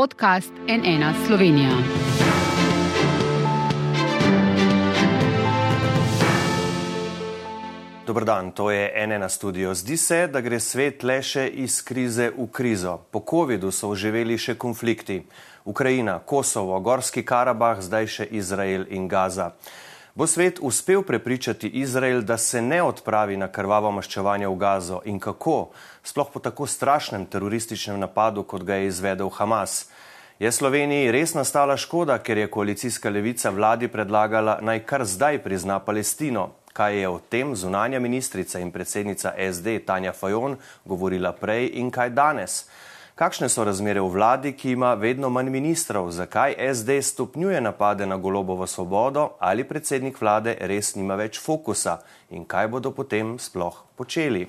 podcast NN Slovenija. Dobr dan, to je NN studio. Zdi se, da gre svet le še iz krize v krizo. Po COVID-u so oživeli še konflikti. Ukrajina, Kosovo, Gorski Karabah, zdaj še Izrael in Gaza. Bo svet uspel prepričati Izrael, da se ne odpravi na krvavo maščevanje v Gazo in kako, sploh po tako strašnem terorističnem napadu, kot ga je izvedel Hamas. Je Sloveniji res nastala škoda, ker je koalicijska levica vladi predlagala naj kar zdaj prizna Palestino? Kaj je o tem zunanja ministrica in predsednica SD Tanja Fajon govorila prej in kaj danes? Kakšne so razmere v vladi, ki ima vedno manj ministrov? Zakaj SD stopnjuje napade na golobovo svobodo ali predsednik vlade res nima več fokusa in kaj bodo potem sploh počeli?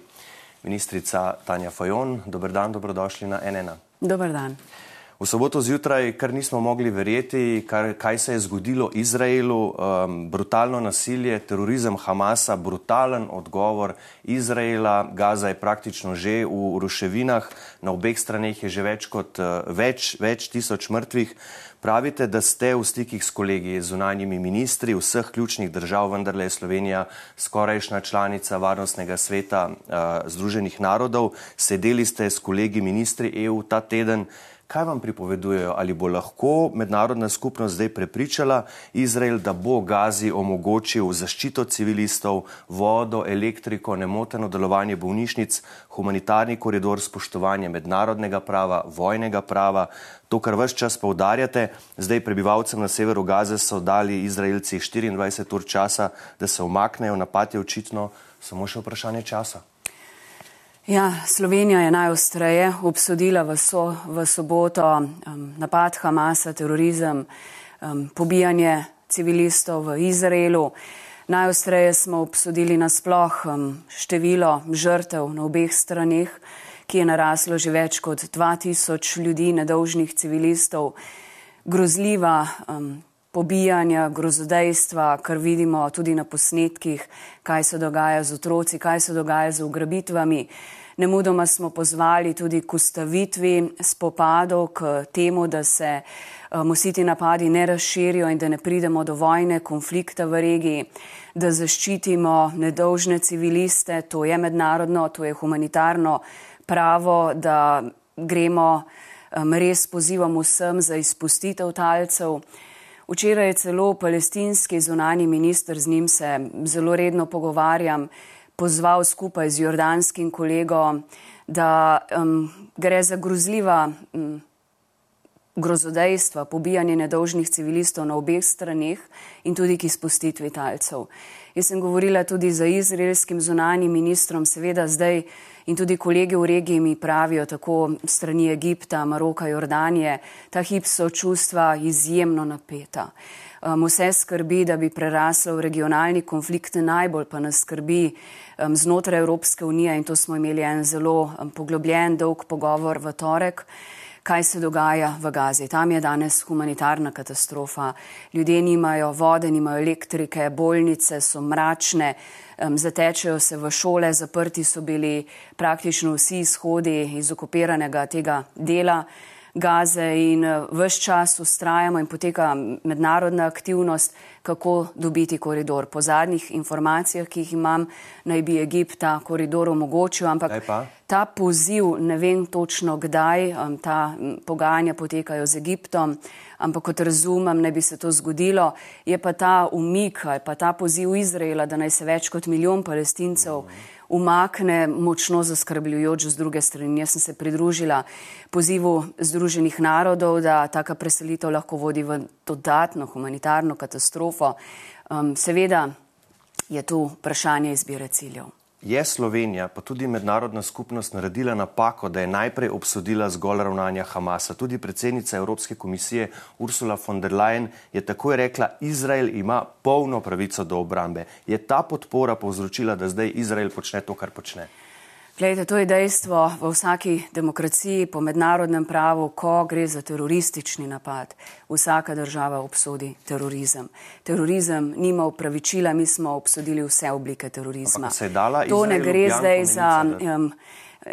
Ministrica Tanja Fajon, dober dan, dobrodošli na NN. Dober dan. V soboto zjutraj, kar nismo mogli verjeti, kar, kaj se je zgodilo Izraelu, um, brutalno nasilje, terorizem Hamasa, brutalen odgovor Izraela, Gaza je praktično že v ruševinah, na obeh straneh je že več kot uh, več, več tisoč mrtvih. Pravite, da ste v stikih s kolegi, zunanjimi ministri vseh ključnih držav, vendarle je Slovenija skorajšna članica Varnostnega sveta uh, Združenih narodov. Sedeli ste s kolegi ministri EU ta teden. Kaj vam pripovedujejo, ali bo lahko mednarodna skupnost zdaj prepričala Izrael, da bo Gazi omogočil zaščito civilistov, vodo, elektriko, nemoteno delovanje bolnišnic, humanitarni koridor, spoštovanje mednarodnega prava, vojnega prava, to, kar vse čas poudarjate. Zdaj prebivalcem na severu Gaze so dali Izraelci 24 ur časa, da se omaknejo, napad je očitno samo še vprašanje časa. Ja, Slovenija je najostreje obsodila v, so, v soboto um, napad Hamasa, terorizem, um, pobijanje civilistov v Izraelu. Najostreje smo obsodili nasploh um, število žrtev na obeh straneh, ki je naraslo že več kot 2000 ljudi, nedolžnih civilistov, grozljiva um, pobijanja, grozodejstva, kar vidimo tudi na posnetkih, kaj se dogaja z otroci, kaj se dogaja z ugrabitvami. Nemudoma smo pozvali tudi k ustavitvi spopadov, k temu, da se musiti napadi ne razširijo in da ne pridemo do vojne, konflikta v regiji, da zaščitimo nedolžne civiliste, to je mednarodno, to je humanitarno pravo, da gremo res pozivom vsem za izpustitev talcev. Včeraj je celo palestinski zunani minister, z njim se zelo redno pogovarjam, pozval skupaj z jordanskim kolegom, da um, gre za grozljiva um, grozodejstva, pobijanje nedolžnih civilistov na obeh straneh in tudi k izpustitvi talcev. Jaz sem govorila tudi z izraelskim zunanjim ministrom, seveda zdaj in tudi kolegi v regiji mi pravijo, tako strani Egipta, Maroka, Jordanije, ta hip so čustva izjemno napeta. Um, vse skrbi, da bi preraslo v regionalni konflikt, najbolj pa nas skrbi um, znotraj Evropske unije in to smo imeli en zelo um, poglobljen, dolg pogovor v torek. Kaj se dogaja v Gazi? Tam je danes humanitarna katastrofa. Ljudje nimajo vode, nimajo elektrike, bolnice so mračne, um, zatečejo se v šole, zaprti so bili praktično vsi izhodi iz okupiranega tega dela. Gaze in eh, vse čas ustrajamo in poteka mednarodna aktivnost, kako dobiti koridor. Po zadnjih informacijah, ki jih imam, naj bi Egipt ta koridor omogočil, ampak ta poziv, ne vem točno kdaj, ta pogajanja potekajo z Egiptom, ampak kot razumem, ne bi se to zgodilo, je pa ta umik ali pa ta poziv Izraela, da naj se več kot milijon palestincev umakne, močno zaskrbljujoč z druge strani. Jaz sem se pridružila pozivu Združenih narodov, da taka preselitev lahko vodi v dodatno humanitarno katastrofo. Um, seveda je tu vprašanje izbire ciljev. Je Slovenija, pa tudi mednarodna skupnost, naredila napako, da je najprej obsodila zgolj ravnanja Hamasa. Tudi predsednica Evropske komisije Ursula von der Leyen je takoj rekla, Izrael ima polno pravico do obrambe. Je ta podpora povzročila, da zdaj Izrael počne to, kar počne? Glejte, to je dejstvo v vsaki demokraciji po mednarodnem pravu, ko gre za teroristični napad. Vsaka država obsodi terorizem. Terorizem nima upravičila, mi smo obsodili vse oblike terorizma. To ne gre zdaj za um,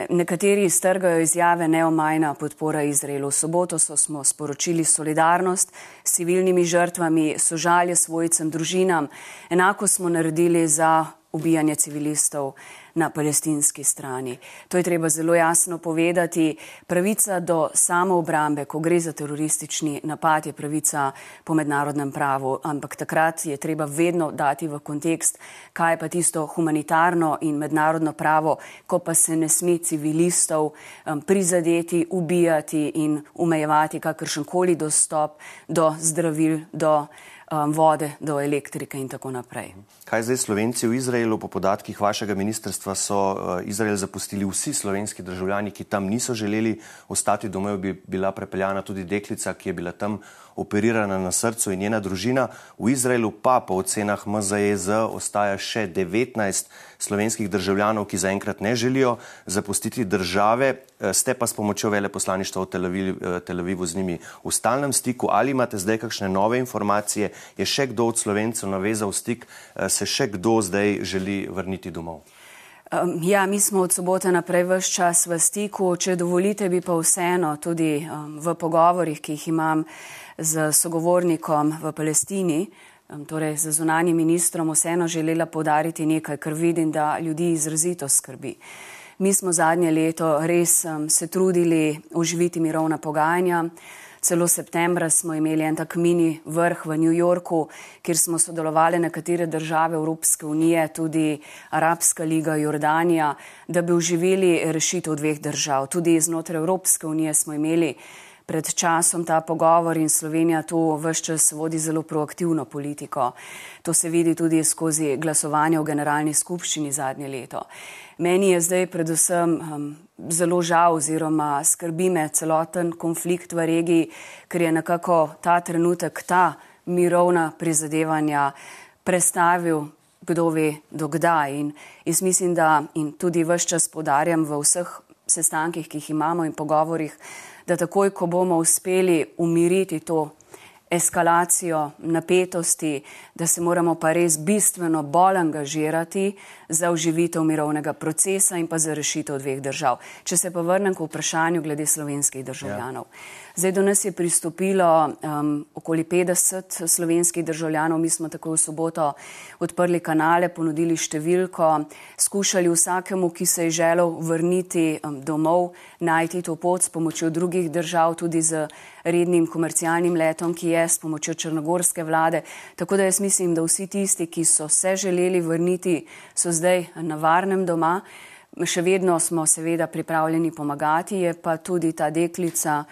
Nekateri iztrgajo izjave neomajna podpora Izraelu. V soboto so smo sporočili solidarnost s civilnimi žrtvami, sožalje svojcem, družinam. Enako smo naredili za ubijanje civilistov na palestinski strani. To je treba zelo jasno povedati. Pravica do samoobrambe, ko gre za teroristični napad, je pravica po mednarodnem pravu, ampak takrat je treba vedno dati v kontekst, kaj je pa tisto humanitarno in mednarodno pravo, ko pa se ne sme civilistov um, prizadeti, ubijati in umejevati kakršenkoli dostop do zdravil, do um, vode, do elektrike in tako naprej. Kaj zdaj Slovenci v Izraelu? Po podatkih vašega ministrstva so uh, Izrael zapustili vsi slovenski državljani, ki tam niso želeli ostati doma, bi bila prepeljana tudi deklica, ki je bila tam operirana na srcu in njena družina. V Izraelu pa po ocenah MZEZ ostaja še 19 slovenskih državljanov, ki zaenkrat ne želijo zapustiti države. Eh, ste pa s pomočjo veleposlaništva v eh, Tel Avivu z njimi v stalnem stiku. Ali imate zdaj kakšne nove informacije? Je še kdo od slovencev navezal stik? Eh, se še kdo zdaj želi vrniti domov? Um, ja, mi smo od sobote naprej vse čas v stiku. Če dovolite, bi pa vseeno tudi um, v pogovorih, ki jih imam z sogovornikom v Palestini, um, torej z zunanjim ministrom, vseeno želela podariti nekaj, kar vidim, da ljudi izrazito skrbi. Mi smo zadnje leto res um, se trudili oživiti mirovna pogajanja. Celo septembra smo imeli en tak mini vrh v New Yorku, kjer smo sodelovali nekatere države Evropske unije, tudi Arabska liga, Jordanija, da bi uživili rešitev dveh držav. Tudi znotraj Evropske unije smo imeli pred časom ta pogovor in Slovenija tu vse čas vodi zelo proaktivno politiko. To se vidi tudi skozi glasovanje v generalni skupščini zadnje leto. Meni je zdaj predvsem um, zelo žal oziroma skrbi me celoten konflikt v regiji, ker je nekako ta trenutek, ta mirovna prizadevanja prestavil, kdo ve, dokdaj. In jaz mislim, da in tudi vse čas podarjam v vseh sestankih, ki jih imamo in pogovorih, da takoj, ko bomo uspeli umiriti to eskalacijo napetosti, da se moramo pa res bistveno bolj angažirati za uživitev mirovnega procesa in pa za rešitev dveh držav. Če se pa vrnem k vprašanju glede slovenskih državljanov. Ja. Zdaj do nas je pristopilo um, okoli 50 slovenskih državljanov. Mi smo tako v soboto odprli kanale, ponudili številko, skušali vsakemu, ki se je želel vrniti um, domov, najti to pot s pomočjo drugih držav, tudi z rednim komercialnim letom, ki je s pomočjo črnogorske vlade. Tako da jaz mislim, da vsi tisti, ki so se želeli vrniti, so zdaj na varnem doma. Še vedno smo seveda pripravljeni pomagati, je pa tudi ta deklica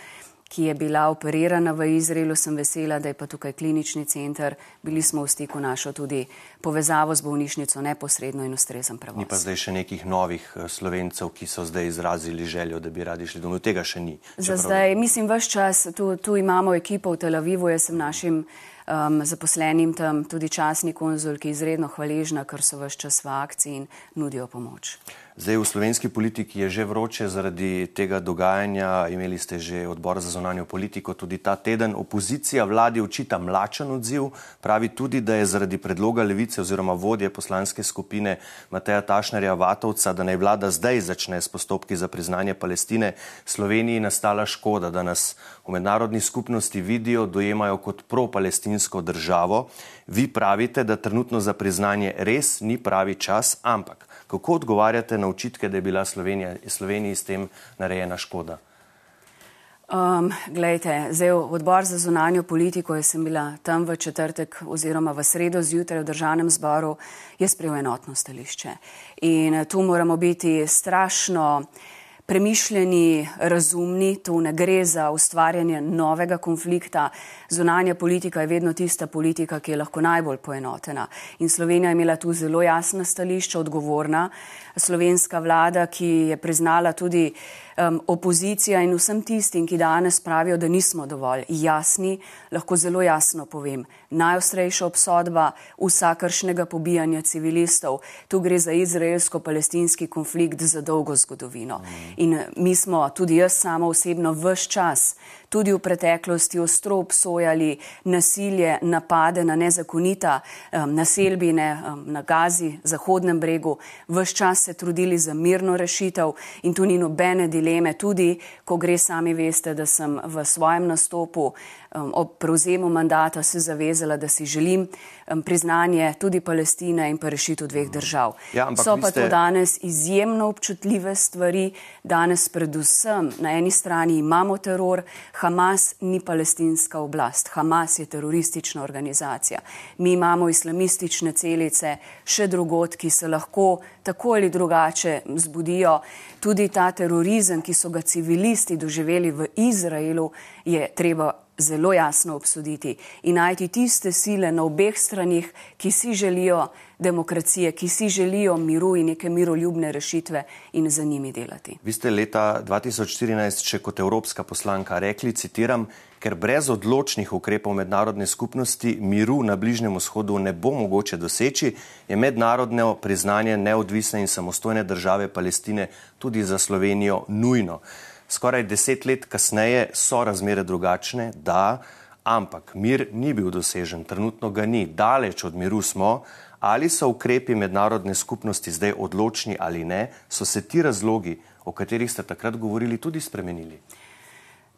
ki je bila operirana v Izraelu, sem vesela, da je pa tukaj klinični center. Bili smo v stiku našo tudi povezavo z bolnišnico neposredno in ustrezen prevoz. Ni pa zdaj še nekih novih eh, slovencev, ki so zdaj izrazili željo, da bi radi šli domov. Tega še ni. Za zdaj, mislim, vse čas tu, tu imamo ekipo v Tel Avivu, jaz sem našim um, zaposlenim tam tudi časni konzul, ki je izredno hvaležna, ker so vse čas v akciji in nudijo pomoč. Zdaj v slovenski politiki je že vroče zaradi tega dogajanja. Imeli ste že odbor za zonanjo politiko tudi ta teden. Opozicija vladi očita mlačen odziv. Pravi tudi, da je zaradi predloga levice oziroma vodje poslanske skupine Mateja Tašnerja Vatovca, da naj vlada zdaj začne s postopki za priznanje Palestine, Sloveniji nastala škoda, da nas v mednarodni skupnosti vidijo, dojemajo kot pro-palestinsko državo. Vi pravite, da trenutno za priznanje res ni pravi čas, ampak kako odgovarjate na očitke, da je bila Slovenija, Sloveniji s tem narejena škoda? Um, glejte, zdaj odbor za zunanjo politiko, jaz sem bila tam v četrtek oziroma v sredo zjutraj v državnem zboru, je sprejel enotno stališče. In tu moramo biti strašno premišljeni, razumni, tu ne gre za ustvarjanje novega konflikta. Zunanja politika je vedno tista politika, ki je lahko najbolj poenotena. In Slovenija je imela tu zelo jasna stališča, odgovorna. Slovenska vlada, ki je priznala tudi um, opozicija in vsem tistim, ki danes pravijo, da nismo dovolj jasni, lahko zelo jasno povem. Najostrejša obsodba vsakršnega pobijanja civilistov. Tu gre za izraelsko-palestinski konflikt za dolgo zgodovino. In mi smo, tudi jaz sama osebno, vse čas tudi v preteklosti ostro obsojali nasilje, napade na nezakonita um, naselbine um, na Gazi, Zahodnem bregu, vse čas se trudili za mirno rešitev in tu ni nobene dileme, tudi ko gre sami veste, da sem v svojem nastopu um, ob prevzemu mandata se zavezala, da si želim um, priznanje tudi Palestine in pa rešitev dveh držav. Ja, so pa ste... to danes izjemno občutljive stvari. Danes predvsem na eni strani imamo teror, Hamas ni palestinska oblast, Hamas je teroristična organizacija. Mi imamo islamistične celice, še drugot, ki se lahko tako ali drugače zbudijo. Tudi ta terorizem, ki so ga civilisti doživeli v Izraelu, je treba zelo jasno obsoditi in najti tiste sile na obeh stranih, ki si želijo demokracije, ki si želijo miru in neke miroljubne rešitve in za njimi delati. Vi ste leta 2014 še kot evropska poslanka rekli, citiram, ker brez odločnih ukrepov mednarodne skupnosti miru na Bližnjem vzhodu ne bo mogoče doseči, je mednarodno priznanje neodvisne in samostojne države Palestine tudi za Slovenijo nujno skoraj deset let kasneje so razmere drugačne, da, ampak mir ni bil dosežen, trenutno ga ni, daleč od miru smo. Ali so ukrepi mednarodne skupnosti zdaj odločni ali ne, so se ti razlogi, o katerih ste takrat govorili, tudi spremenili?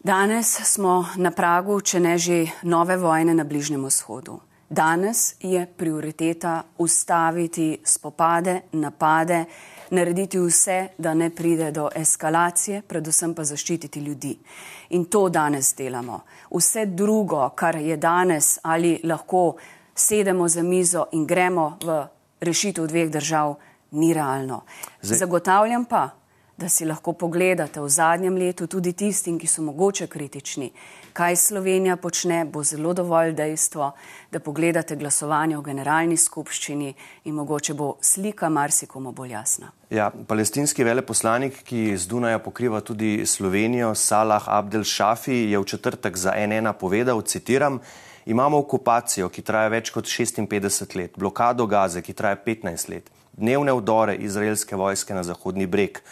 Danes smo na pragu, če ne že nove vojne na Bližnjem vzhodu. Danes je prioriteta ustaviti spopade, napade, narediti vse, da ne pride do eskalacije, predvsem pa zaščititi ljudi. In to danes delamo. Vse drugo, kar je danes, ali lahko sedemo za mizo in gremo v rešitev dveh držav, ni realno. Zdaj. Zagotavljam pa, da si lahko pogledate v zadnjem letu tudi tistim, ki so mogoče kritični, kaj Slovenija počne, bo zelo dovolj dejstvo, da pogledate glasovanje v generalni skupščini in mogoče bo slika marsikomu bolj jasna. Ja, palestinski veleposlanik, ki z Dunaja pokriva tudi Slovenijo, Salah Abdel Shafi, je v četrtek za NN povedal, citiram, imamo okupacijo, ki traja več kot 56 let, blokado Gaze, ki traja 15 let, dnevne vdore izraelske vojske na Zahodni breg.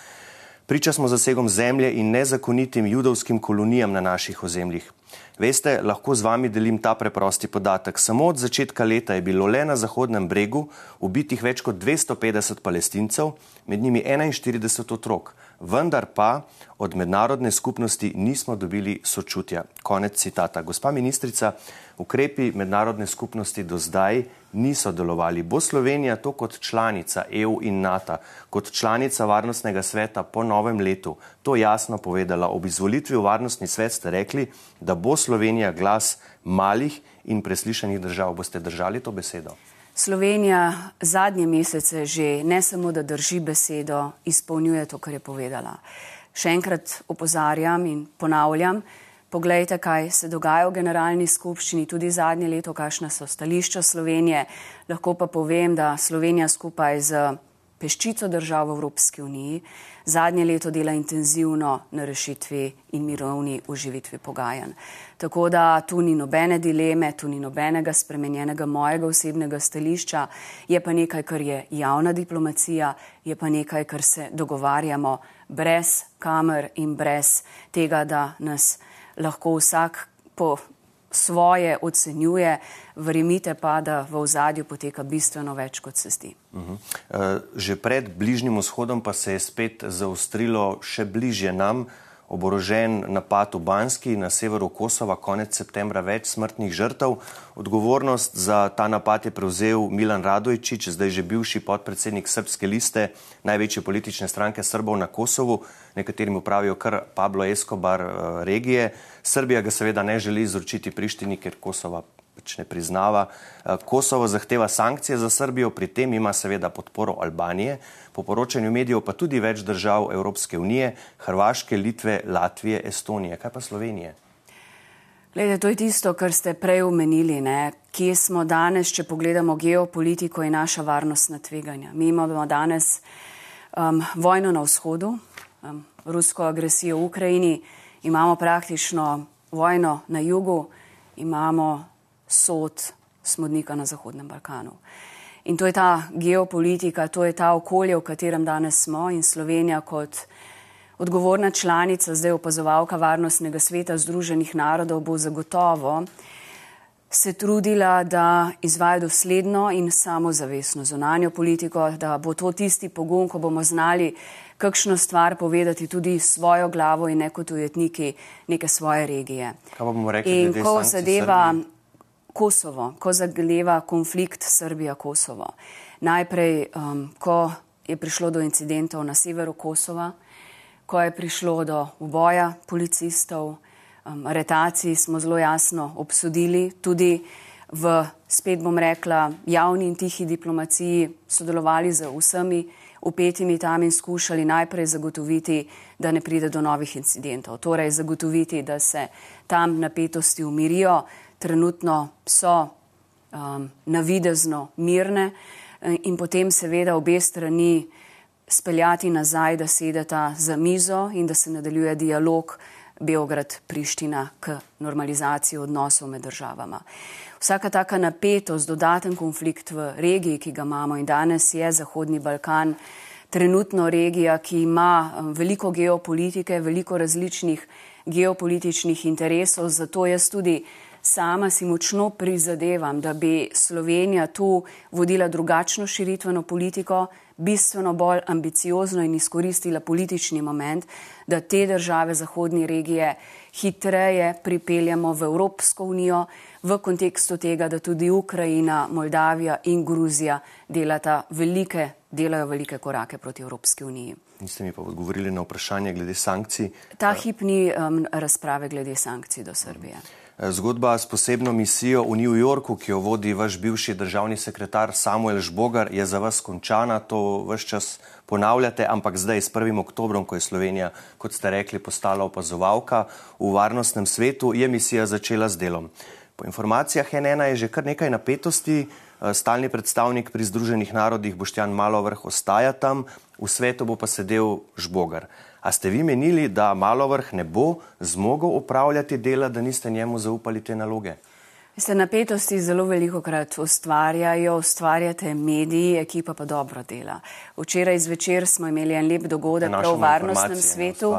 Priča smo zasegom zemlje in nezakonitim judovskim kolonijam na naših ozemljih. Veste, lahko z vami delim ta preprosti podatek. Samo od začetka leta je bilo le na Zahodnem bregu ubitih več kot 250 palestincev, med njimi 41 otrok vendar pa od mednarodne skupnosti nismo dobili sočutja. Konec citata. Gospa ministrica, ukrepi mednarodne skupnosti do zdaj niso delovali. Bo Slovenija to kot članica EU in NATO, kot članica Varnostnega sveta po novem letu to jasno povedala? Ob izvolitvi v Varnostni svet ste rekli, da bo Slovenija glas malih in preslišanih držav. Boste držali to besedo? Slovenija zadnje mesece že ne samo, da drži besedo, izpolnjuje to, kar je povedala. Še enkrat opozarjam in ponavljam, poglejte, kaj se dogaja v generalni skupščini, tudi zadnje leto, kakšna so stališča Slovenije. Lahko pa povem, da Slovenija skupaj z peščico držav v Evropski uniji zadnje leto dela intenzivno na rešitvi in mirovni uživitvi pogajanj. Tako da tu ni nobene dileme, tu ni nobenega spremenjenega mojega osebnega stališča, je pa nekaj, kar je javna diplomacija, je pa nekaj, kar se dogovarjamo brez kamer in brez tega, da nas lahko vsak po svoje ocenjuje, verjemite pa, da v ozadju poteka bistveno več, kot se zdi. Uh -huh. Že pred Bližnjim vzhodom pa se je spet zaostrilo še bližje nam oborožen napad v Banski na severu Kosova, konec septembra več smrtnih žrtev. Odgovornost za ta napad je prevzel Milan Radojčič, zdaj že bivši podpredsednik Srpske liste, največje politične stranke Srbov na Kosovu, nekaterim upravijo kar Pablo Escobar eh, regije. Srbija ga seveda ne želi izročiti Prištini, ker Kosova pač ne priznava. Eh, Kosovo zahteva sankcije za Srbijo, pri tem ima seveda podporo Albanije, po poročanju medijev pa tudi več držav Evropske unije, Hrvaške, Litve, Latvije, Estonije. Kaj pa Slovenije? Glede, to je tisto, kar ste prej omenili, kje smo danes, če pogledamo geopolitiko in naša varnostna tveganja. Mi imamo danes um, vojno na vzhodu, um, rusko agresijo v Ukrajini, imamo praktično vojno na jugu, imamo sod smodnika na Zahodnem Balkanu. In to je ta geopolitika, to je ta okolje, v katerem danes smo in Slovenija kot odgovorna članica, zdaj opazovalka Varnostnega sveta Združenih narodov, bo zagotovo se trudila, da izvaja dosledno in samozavestno zunanjo politiko, da bo to tisti pogon, ko bomo znali kakšno stvar povedati tudi svojo glavo in ne kot ujetniki neke svoje regije. Rekli, in ko zadeva Kosovo, ko zadeva konflikt Srbija-Kosovo, najprej, um, ko je prišlo do incidentov na severu Kosova, ko je prišlo do uboja policistov, um, aretacij smo zelo jasno obsodili, tudi v, spet bom rekla, javni in tihi diplomaciji sodelovali z vsemi upetimi tam in skušali najprej zagotoviti, da ne pride do novih incidentov. Torej zagotoviti, da se tam napetosti umirijo, trenutno so um, navidezno mirne in potem seveda obe strani speljati nazaj, da sedeta za mizo in da se nadaljuje dialog Beograd-Priština k normalizaciji odnosov med državama. Vsaka taka napetost, dodaten konflikt v regiji, ki ga imamo in danes je Zahodni Balkan, trenutno regija, ki ima um, veliko geopolitike, veliko različnih geopolitičnih interesov, zato jaz tudi sama si močno prizadevam, da bi Slovenija tu vodila drugačno širitveno politiko, bistveno bolj ambiciozno in izkoristila politični moment, da te države zahodnje regije hitreje pripeljamo v Evropsko unijo v kontekstu tega, da tudi Ukrajina, Moldavija in Gruzija delata velike, delajo velike korake proti Evropski uniji. Niste mi pa odgovorili na vprašanje glede sankcij. Ta hip ni um, razprave glede sankcij do Srbije. Hmm. Zgodba s posebno misijo v New Yorku, ki jo vodi vaš bivši državni sekretar Samuel Žbogar, je za vas končana. To vse čas ponavljate, ampak zdaj, s 1. oktobrom, ko je Slovenija, kot ste rekli, postala opazovalka v varnostnem svetu, je misija začela z delom. Po informacijah NN je že kar nekaj napetosti. Stalni predstavnik pri Združenih narodih Boštjan Malovrh ostaja tam, v svetu bo pa sedel Žbogar. A ste vi menili, da malo vrh ne bo zmogel upravljati dela, da niste njemu zaupali te naloge? Se napetosti zelo veliko krat ustvarjajo, ustvarjate mediji, ekipa pa dobro dela. Včeraj zvečer smo imeli en lep dogodek prav v varnostnem svetu.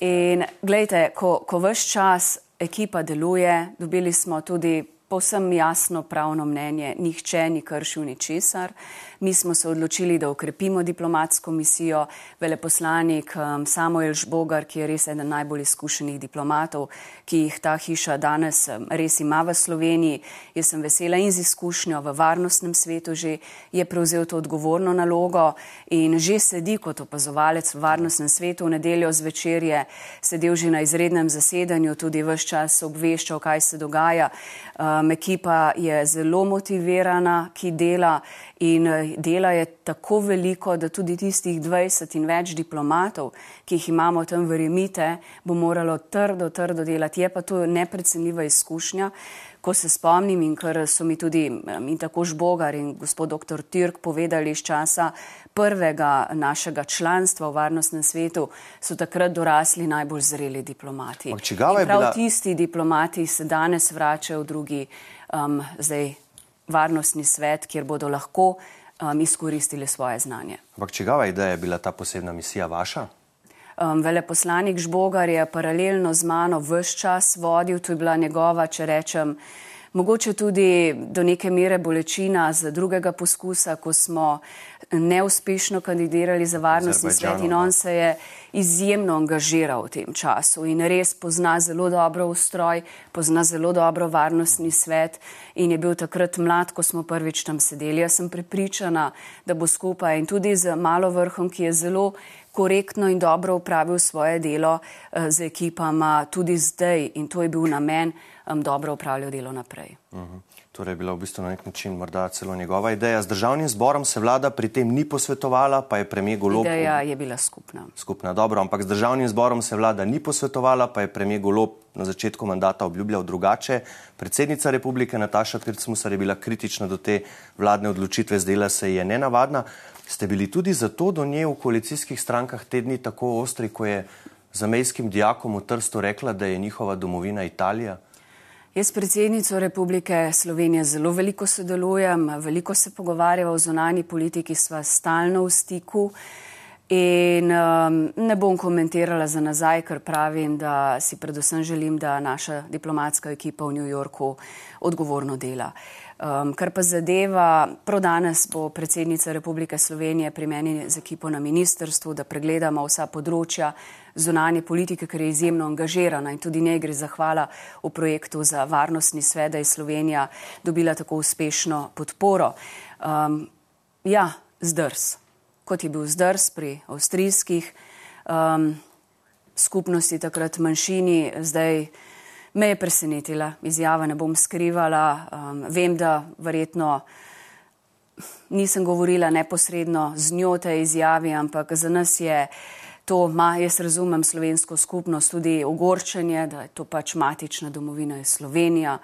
In gledajte, ko, ko vse čas ekipa deluje, dobili smo tudi povsem jasno pravno mnenje, nihče ni kršil ničesar. Mi smo se odločili, da okrepimo diplomatsko misijo. Veleposlanik um, Samuel Žbogar, ki je res eden najbolj izkušenih diplomatov, ki jih ta hiša danes um, res ima v Sloveniji. Jaz sem vesela in z izkušnjo v varnostnem svetu že je prevzel to odgovorno nalogo in že sedi kot opazovalec v varnostnem svetu. V nedeljo zvečer je sedel že na izrednem zasedanju, tudi vse čas obveščal, kaj se dogaja. Um, ekipa je zelo motivirana, ki dela in eh, dela je tako veliko, da tudi tistih 20 in več diplomatov, ki jih imamo tam, verjemite, bo moralo trdo, trdo delati. Je pa to neprecenljiva izkušnja. Ko se spomnim in ker so mi tudi in tako Žbogar in gospod dr. Tirk povedali iz časa prvega našega članstva v varnostnem svetu, so takrat dorasli najbolj zreli diplomati. Prav bila... tisti diplomati se danes vračajo v drugi um, zdaj varnostni svet, kjer bodo lahko um, izkoristili svoje znanje. Ampak čigava ideja je bila ta posebna misija vaša? Um, veleposlanik Žbogar je paralelno z mano vse čas vodil, to je bila njegova, če rečem, mogoče tudi do neke mere bolečina z drugega poskusa, ko smo neuspešno kandidirali za varnostni svet in on se je izjemno angažiral v tem času in res pozna zelo dobro ustroj, pozna zelo dobro varnostni svet in je bil takrat mlad, ko smo prvič tam sedeli. Jaz sem prepričana, da bo skupaj in tudi z malo vrhom, ki je zelo korektno in dobro upravil svoje delo eh, z ekipama tudi zdaj in to je bil namen dobro upravljal delo naprej. Uh -huh. Torej je bila v bistvu na nek način morda celo njegova ideja. Z državnim zborom se vlada pri tem ni posvetovala, pa je premijer Golob. Ideja je bila skupna. Skupna, dobro, ampak z državnim zborom se vlada ni posvetovala, pa je premijer Golob na začetku mandata obljubljal drugače. Predsednica republike Nataša Pircmusar je bila kritična do te vladne odločitve, zdela se je nenavadna. Ste bili tudi zato do nje v koalicijskih strankah te dni tako ostri, ko je zamejskim dijakom v Trstu rekla, da je njihova domovina Italija? Jaz predsednico Republike Slovenije zelo veliko sodelujem, veliko se pogovarjava o zonani politiki, sva stalno v stiku in um, ne bom komentirala za nazaj, ker pravim, da si predvsem želim, da naša diplomatska ekipa v New Yorku odgovorno dela. Um, kar pa zadeva, prav danes bo predsednica Republike Slovenije pri meni z ekipo na ministrstvu, da pregledamo vsa področja zunanje politike, ker je izjemno angažirana in tudi njej gre zahvala v projektu za varnostni svet, da je Slovenija dobila tako uspešno podporo. Um, ja, zdrs, kot je bil zdrs pri avstrijskih um, skupnosti, takrat manjšini, zdaj. Me je presenetila izjava, ne bom skrivala. Um, vem, da verjetno nisem govorila neposredno z njo te izjavi, ampak za nas je to, ma, jaz razumem slovensko skupnost, tudi ogorčenje, da je to pač matična domovina je Slovenija.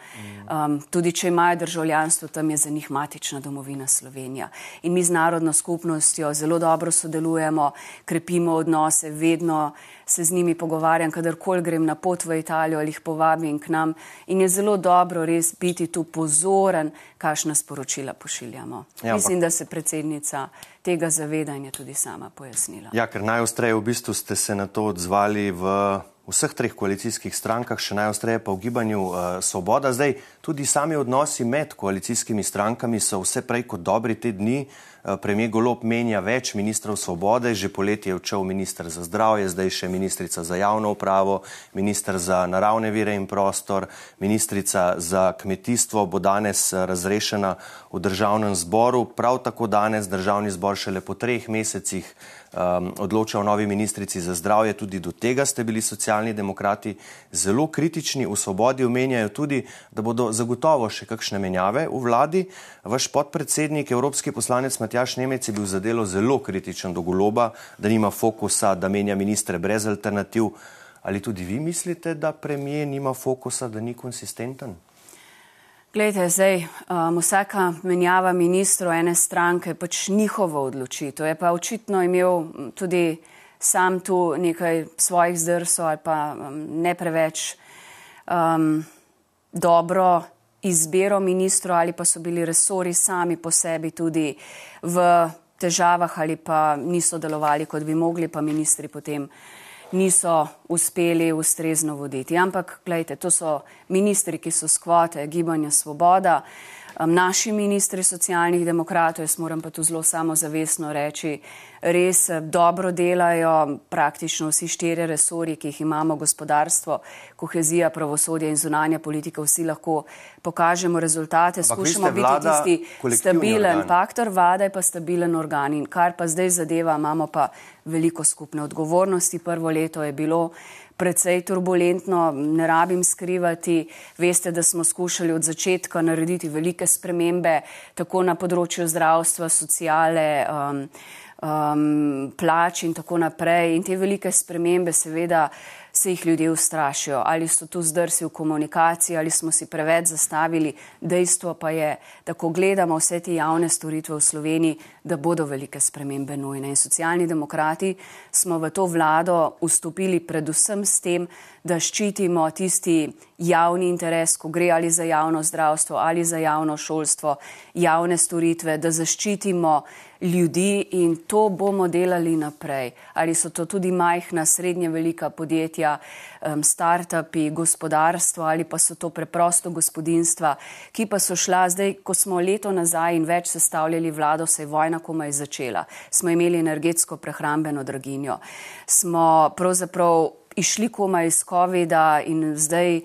Um, tudi če imajo državljanstvo, tam je za njih matična domovina Slovenija. In mi z narodno skupnostjo zelo dobro sodelujemo, krepimo odnose, vedno se z njimi pogovarjam, kadarkoli grem na pot v Italijo ali jih povabim k nam. In je zelo dobro res biti tu pozoren, kakšna sporočila pošiljamo. Ja, Mislim, da se predsednica tega zaveda in je tudi sama pojasnila. Ja, ker najostreje v bistvu ste se na to odzvali v vseh treh koalicijskih strankah, še najostreje pa v gibanju uh, Svoboda. Zdaj, tudi sami odnosi med koalicijskimi strankami so vse prej kot dobri te dni. Uh, premijer Golop menja več ministrov Svobode, že poletje je odšel ministr za zdravje, zdaj še ministrica za javno upravo, ministr za naravne vire in prostor, ministrica za kmetijstvo bo danes uh, razrešena v državnem zboru. Prav tako danes državni zbor šele po treh mesecih um, odloča o novi ministrici za zdravje. Tudi do tega ste bili socialni demokrati zelo kritični. V svobodi omenjajo tudi, da bodo zagotovo še kakšne menjave v vladi. Vaš podpredsednik, evropski poslanec Matjaš Nemec, je bil za delo zelo kritičen do goloba, da nima fokusa, da menja ministre brez alternativ. Ali tudi vi mislite, da premijer nima fokusa, da ni konsistenten? Glejte, zdaj um, vsaka menjava ministrov ene stranke pač njihovo odločitev. Je pa očitno imel tudi sam tu nekaj svojih zdrsov ali pa um, ne preveč um, dobro izbiro ministrov ali pa so bili resori sami po sebi tudi v težavah ali pa niso delovali, kot bi mogli, pa ministri potem niso uspeli ustrezno voditi. Ampak, gledajte, to so ministri, ki so skvote Gibanja Svoboda naši ministri socialnih demokratov, jaz moram pa tu zelo samozavestno reči, res eh, dobro delajo. Praktično vsi štiri resori, ki jih imamo, gospodarstvo, kohezija, pravosodje in zunanja politika, vsi lahko pokažemo rezultate, skušamo biti tisti stabilen faktor, vlada je pa stabilen organ. In kar pa zdaj zadeva, imamo pa veliko skupne odgovornosti. Prvo leto je bilo precej turbulentno, ne rabim skrivati. Veste, da smo skušali od začetka narediti velike spremembe, tako na področju zdravstva, sociale. Um, um, plač in tako naprej. In te velike spremembe, seveda, se jih ljudje ustrašijo. Ali so tu zdrsi v komunikaciji, ali smo si preveč zastavili. Dejstvo pa je, da ko gledamo vse te javne storitve v Sloveniji, da bodo velike spremembe nujne. In socialni demokrati smo v to vlado vstopili predvsem s tem, da ščitimo tisti javni interes, ko gre ali za javno zdravstvo ali za javno šolstvo, javne storitve, da zaščitimo ljudi in to bomo delali naprej. Ali so to tudi majhna, srednje velika podjetja, um, start-upi, gospodarstvo ali pa so to preprosto gospodinstva, ki pa so šla zdaj, ko smo leto nazaj in več sestavljali vlado, se je vojna komaj začela. Smo imeli energetsko prehrambeno draginjo. Smo pravzaprav išli komaj iz COVID-a in zdaj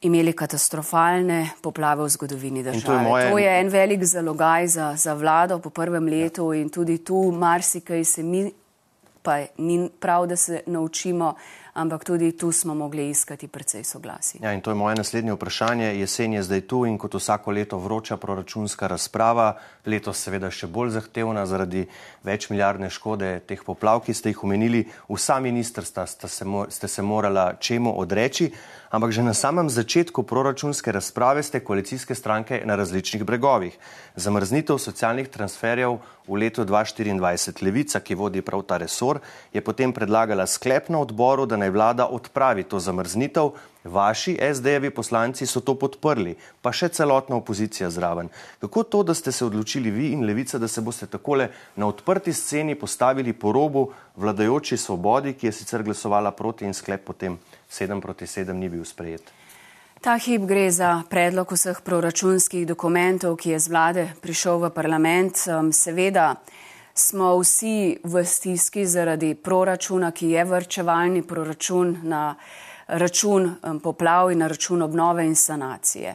imeli katastrofalne poplave v zgodovini države. To je, moje... to je en velik zalogaj za, za vlado po prvem letu ja. in tudi tu marsikaj se mi, pa ni prav, da se naučimo, ampak tudi tu smo mogli iskati precej soglasi. Ja, in to je moje naslednje vprašanje. Jesen je zdaj tu in kot vsako leto vroča proračunska razprava, letos seveda še bolj zahtevna zaradi več milijardne škode teh poplav, ki ste jih omenili. Vsa ministrstva ste se, ste se morala čemu odreči, ampak že na samem začetku proračunske razprave ste koalicijske stranke na različnih bregovih. Zamrznitev socialnih transferjev v letu 2024. Levica, ki vodi prav ta resor, je potem predlagala sklep na odboru, da naj vlada odpravi to zamrznitev. Vaši SD-jevi poslanci so to podprli, pa še celotna opozicija zraven. Kako to, da ste se odločili vi in Levica, da se boste takole na odprti sceni postavili po robu vladajoči svobodi, ki je sicer glasovala proti in sklep potem 7 proti 7 ni bil sprejet? Ta hip gre za predlog vseh proračunskih dokumentov, ki je z vlade prišel v parlament. Seveda smo vsi v stiski zaradi proračuna, ki je vrčevalni proračun na račun poplav in na račun obnove in sanacije.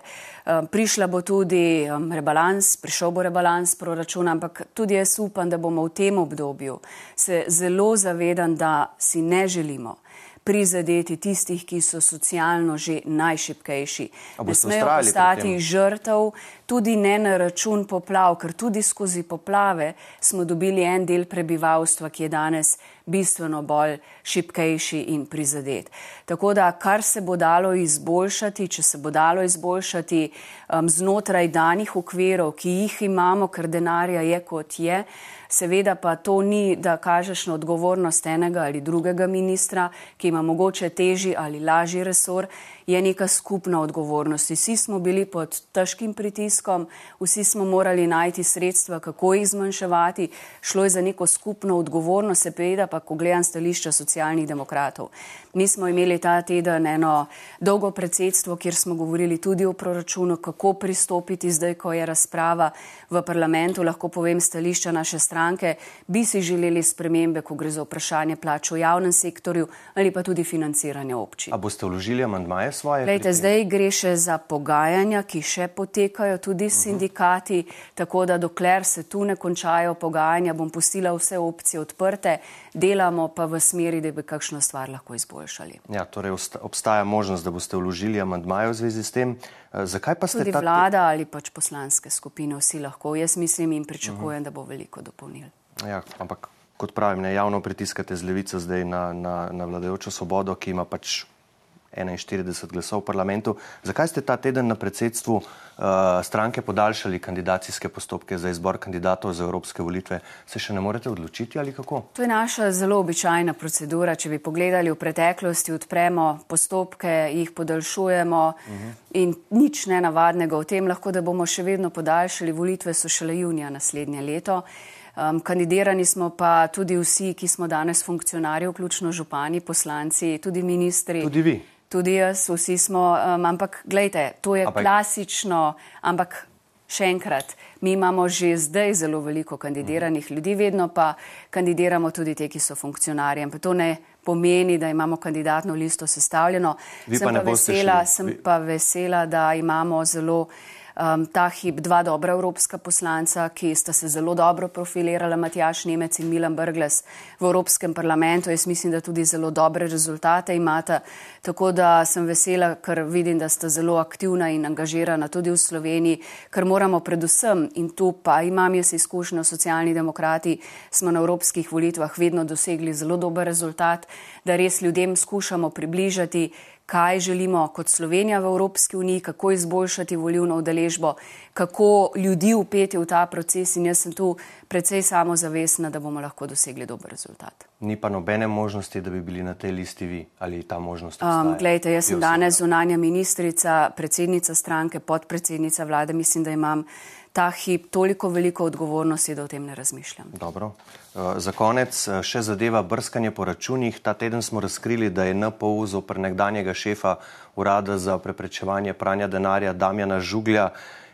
Prišla bo tudi rebalans, prišel bo rebalans proračuna, ampak tudi jaz upam, da bomo v tem obdobju se zelo zavedam, da si ne želimo prizadeti tistih, ki so socialno že najšipkejši. Ne smejo postati žrtev, tudi ne na račun poplav, ker tudi skozi poplave smo dobili en del prebivalstva, ki je danes bistveno bolj šipkejši in prizadet. Tako da, kar se bo dalo izboljšati, če se bo dalo izboljšati um, znotraj danih okvirov, ki jih imamo, ker denarja je kot je, seveda pa to ni, da kažeš na odgovornost enega ali drugega ministra, ki ima mogoče težji ali lažji resor, je neka skupna odgovornost. Vsi smo bili pod težkim pritiskom, vsi smo morali najti sredstva, kako jih zmanjševati, šlo je za neko skupno odgovornost, seveda pa, ko gledam stališča socialnih demokratov. Mi smo imeli ta teden eno dolgo predsedstvo, kjer smo govorili tudi o proračunu, kako pristopiti zdaj, ko je razprava v parlamentu, lahko povem stališča naše stranke, bi si želeli spremembe, ko gre za vprašanje plač v javnem sektorju ali pa tudi financiranje občin. A boste vložili amandmaje svoje? Lejte, zdaj gre še za pogajanja, ki še potekajo tudi s sindikati, uh -huh. tako da dokler se tu ne končajo pogajanja, bom pustila vse opcije odprte, delamo pa v smeri, da bi kakšno stvar lahko izboljšali. Ja, torej obstaja možnost, da boste vložili amandmaje v zvezi s tem. Eh, zakaj pa ste tudi vlada ali pač poslanske skupine, vsi lahko. Jaz mislim in pričakujem, uh -huh. da bo veliko dopolnil. Ja, ampak kot pravim, ne javno pritiskate z levico zdaj na, na, na vladajočo svobodo, ki ima pač 41 glasov v parlamentu. Zakaj ste ta teden na predsedstvu uh, stranke podaljšali kandidacijske postopke za izbor kandidatov za evropske volitve? Se še ne morete odločiti ali kako? To je naša zelo običajna procedura. Če bi pogledali v preteklosti, odpremo postopke, jih podaljšujemo uh mhm. -huh. in nič nenavadnega v tem lahko, da bomo še vedno podaljšali. Volitve so šele junija naslednje leto. Um, kandidirani smo pa tudi vsi, ki smo danes funkcionarji, vključno župani, poslanci, tudi ministri. Tudi vi tudi jaz, vsi smo, um, ampak gledajte, to je ampak... klasično, ampak še enkrat, mi imamo že zdaj zelo veliko kandidiranih ljudi, vedno pa kandidiramo tudi te, ki so funkcionarji. To ne pomeni, da imamo kandidatno listo sestavljeno. Sem pa, vesela, sem pa vesela, da imamo zelo um, ta hip dva dobra evropska poslanca, ki sta se zelo dobro profilirala, Matjaš Nemec in Milan Brgles v Evropskem parlamentu. Jaz mislim, da tudi zelo dobre rezultate imata. Tako da sem vesela, ker vidim, da sta zelo aktivna in angažirana tudi v Sloveniji, ker moramo predvsem, in tu pa imam jaz izkušnjo, socialni demokrati smo na evropskih volitvah vedno dosegli zelo dober rezultat, da res ljudem skušamo približati kaj želimo kot Slovenija v Evropski uniji, kako izboljšati volivno udeležbo, kako ljudi upeti v ta proces in jaz sem tu precej samozavestna, da bomo lahko dosegli dober rezultat. Ni pa nobene možnosti, da bi bili na tej listi vi ali ta možnost? Um, Glejte, jaz sem danes zunanja ministrica, predsednica stranke, podpredsednica vlade, mislim, da imam ta hip toliko veliko odgovornosti, da o tem ne razmišljam. Dobro. Uh, za konec uh, še zadeva brskanje po računih. Ta teden smo razkrili, da je NPO zopr nekdanjega šefa Urada za preprečevanje pranja denarja Damjana Žuglja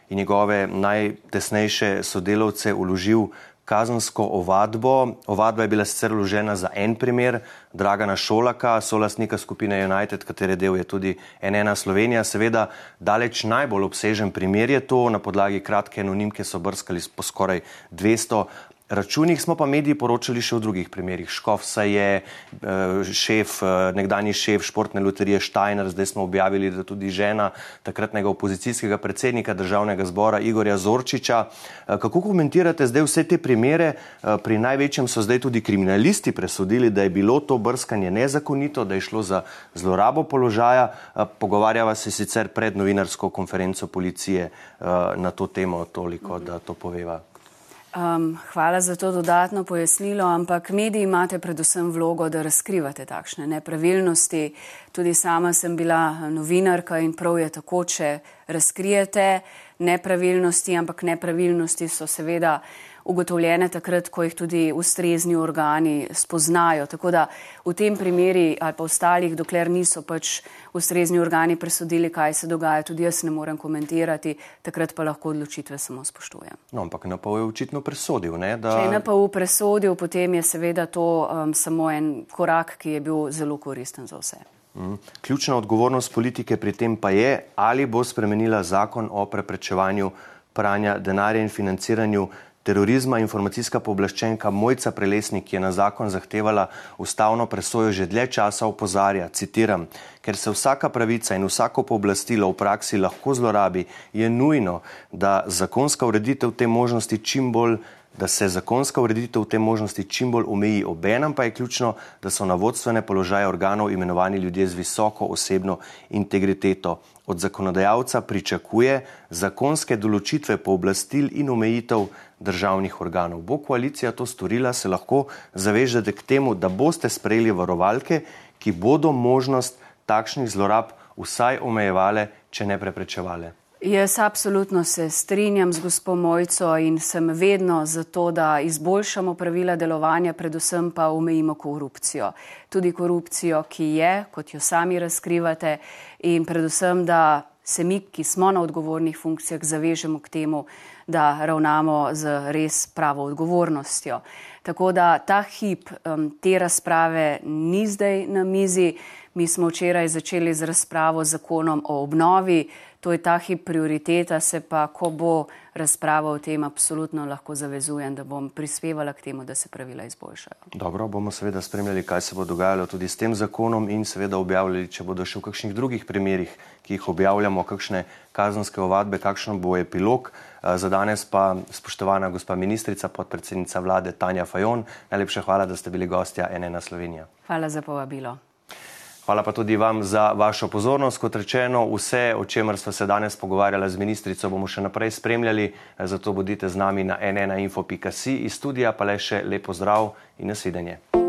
in njegove najtesnejše sodelavce uložil kazensko ovadbo. Ovadba je bila sicer vložena za en primer, Dragana Šolaka, solasnika skupine United, katere del je tudi NN Slovenija. Seveda, daleč najbolj obsežen primer je to, na podlagi kratke anonimke so brskali po skoraj 200 računih, smo pa mediji poročali še o drugih primerih. Škof se je eh, šef, eh, nekdani šef športne loterije Štajner, zdaj smo objavili, da tudi žena takratnega opozicijskega predsednika državnega zbora Igorja Zorčiča. Kako komentirate zdaj vse te primere? Pri največjem so zdaj tudi kriminalisti presodili, da je bilo to brskanje nezakonito, da je šlo za zlorabo položaja. Pogovarjava se sicer pred novinarsko konferenco policije na to temo toliko, da to poveva. Um, hvala za to dodatno pojasnilo, ampak mediji imate predvsem vlogo, da razkrivate takšne nepravilnosti. Tudi sama sem bila novinarka in prav je tako, če razkrijete nepravilnosti, ampak nepravilnosti so seveda ugotovljene takrat, ko jih tudi ustrezni organi spoznajo. Tako da v tem primeri ali pa ostalih, dokler niso pač ustrezni organi presodili, kaj se dogaja, tudi jaz ne morem komentirati, takrat pa lahko odločitve samo spoštujem. No, ampak NPO je očitno presodil. Ne, da... Če je NPO presodil, potem je seveda to um, samo en korak, ki je bil zelo koristen za vse. Mm. Ključna odgovornost politike pri tem pa je, ali bo spremenila zakon o preprečevanju pranja denarja in financiranju terorizma informacijska pooblaščenka Mojca Prelesnik, je na zakon zahtevala ustavno presojo že dlje časa, opozarja, citiram, ker se vsaka pravica in vsako pooblastilo v praksi lahko zlorabi, je nujno, da zakonska ureditev te možnosti čim bolj da se zakonska ureditev te možnosti čim bolj omeji. Obenem pa je ključno, da so na vodstvene položaje organov imenovani ljudje z visoko osebno integriteto. Od zakonodajalca pričakuje zakonske določitve pooblastil in omejitev državnih organov. Bo koalicija to storila, se lahko zavežete k temu, da boste sprejeli varovalke, ki bodo možnost takšnih zlorab vsaj omejevale, če ne preprečevale. Jaz absolutno se strinjam z gospod Mojco in sem vedno za to, da izboljšamo pravila delovanja, predvsem pa omejimo korupcijo. Tudi korupcijo, ki je, kot jo sami razkrivate, in predvsem, da se mi, ki smo na odgovornih funkcijah, zavežemo k temu, da ravnamo z res pravo odgovornostjo. Tako da ta hip um, te razprave ni zdaj na mizi. Mi smo včeraj začeli z razpravo z zakonom o obnovi to je ta hip prioriteta, se pa, ko bo razprava o tem, absolutno lahko zavezujem, da bom prispevala k temu, da se pravila izboljšajo. Dobro, bomo seveda spremljali, kaj se bo dogajalo tudi s tem zakonom in seveda objavljali, če bodo še v kakšnih drugih primerih, ki jih objavljamo, kakšne kazanske ovadbe, kakšen bo epilog. Eh, za danes pa spoštovana gospa ministrica, podpredsednica vlade Tanja Fajon, najlepša hvala, da ste bili gostja NN Slovenija. Hvala za povabilo. Hvala pa tudi vam za vašo pozornost. Kot rečeno, vse, o čemer smo se danes pogovarjali z ministrico, bomo še naprej spremljali, zato bodite z nami na nnainfo.si iz studija, pa le še lepo zdrav in nasvidenje.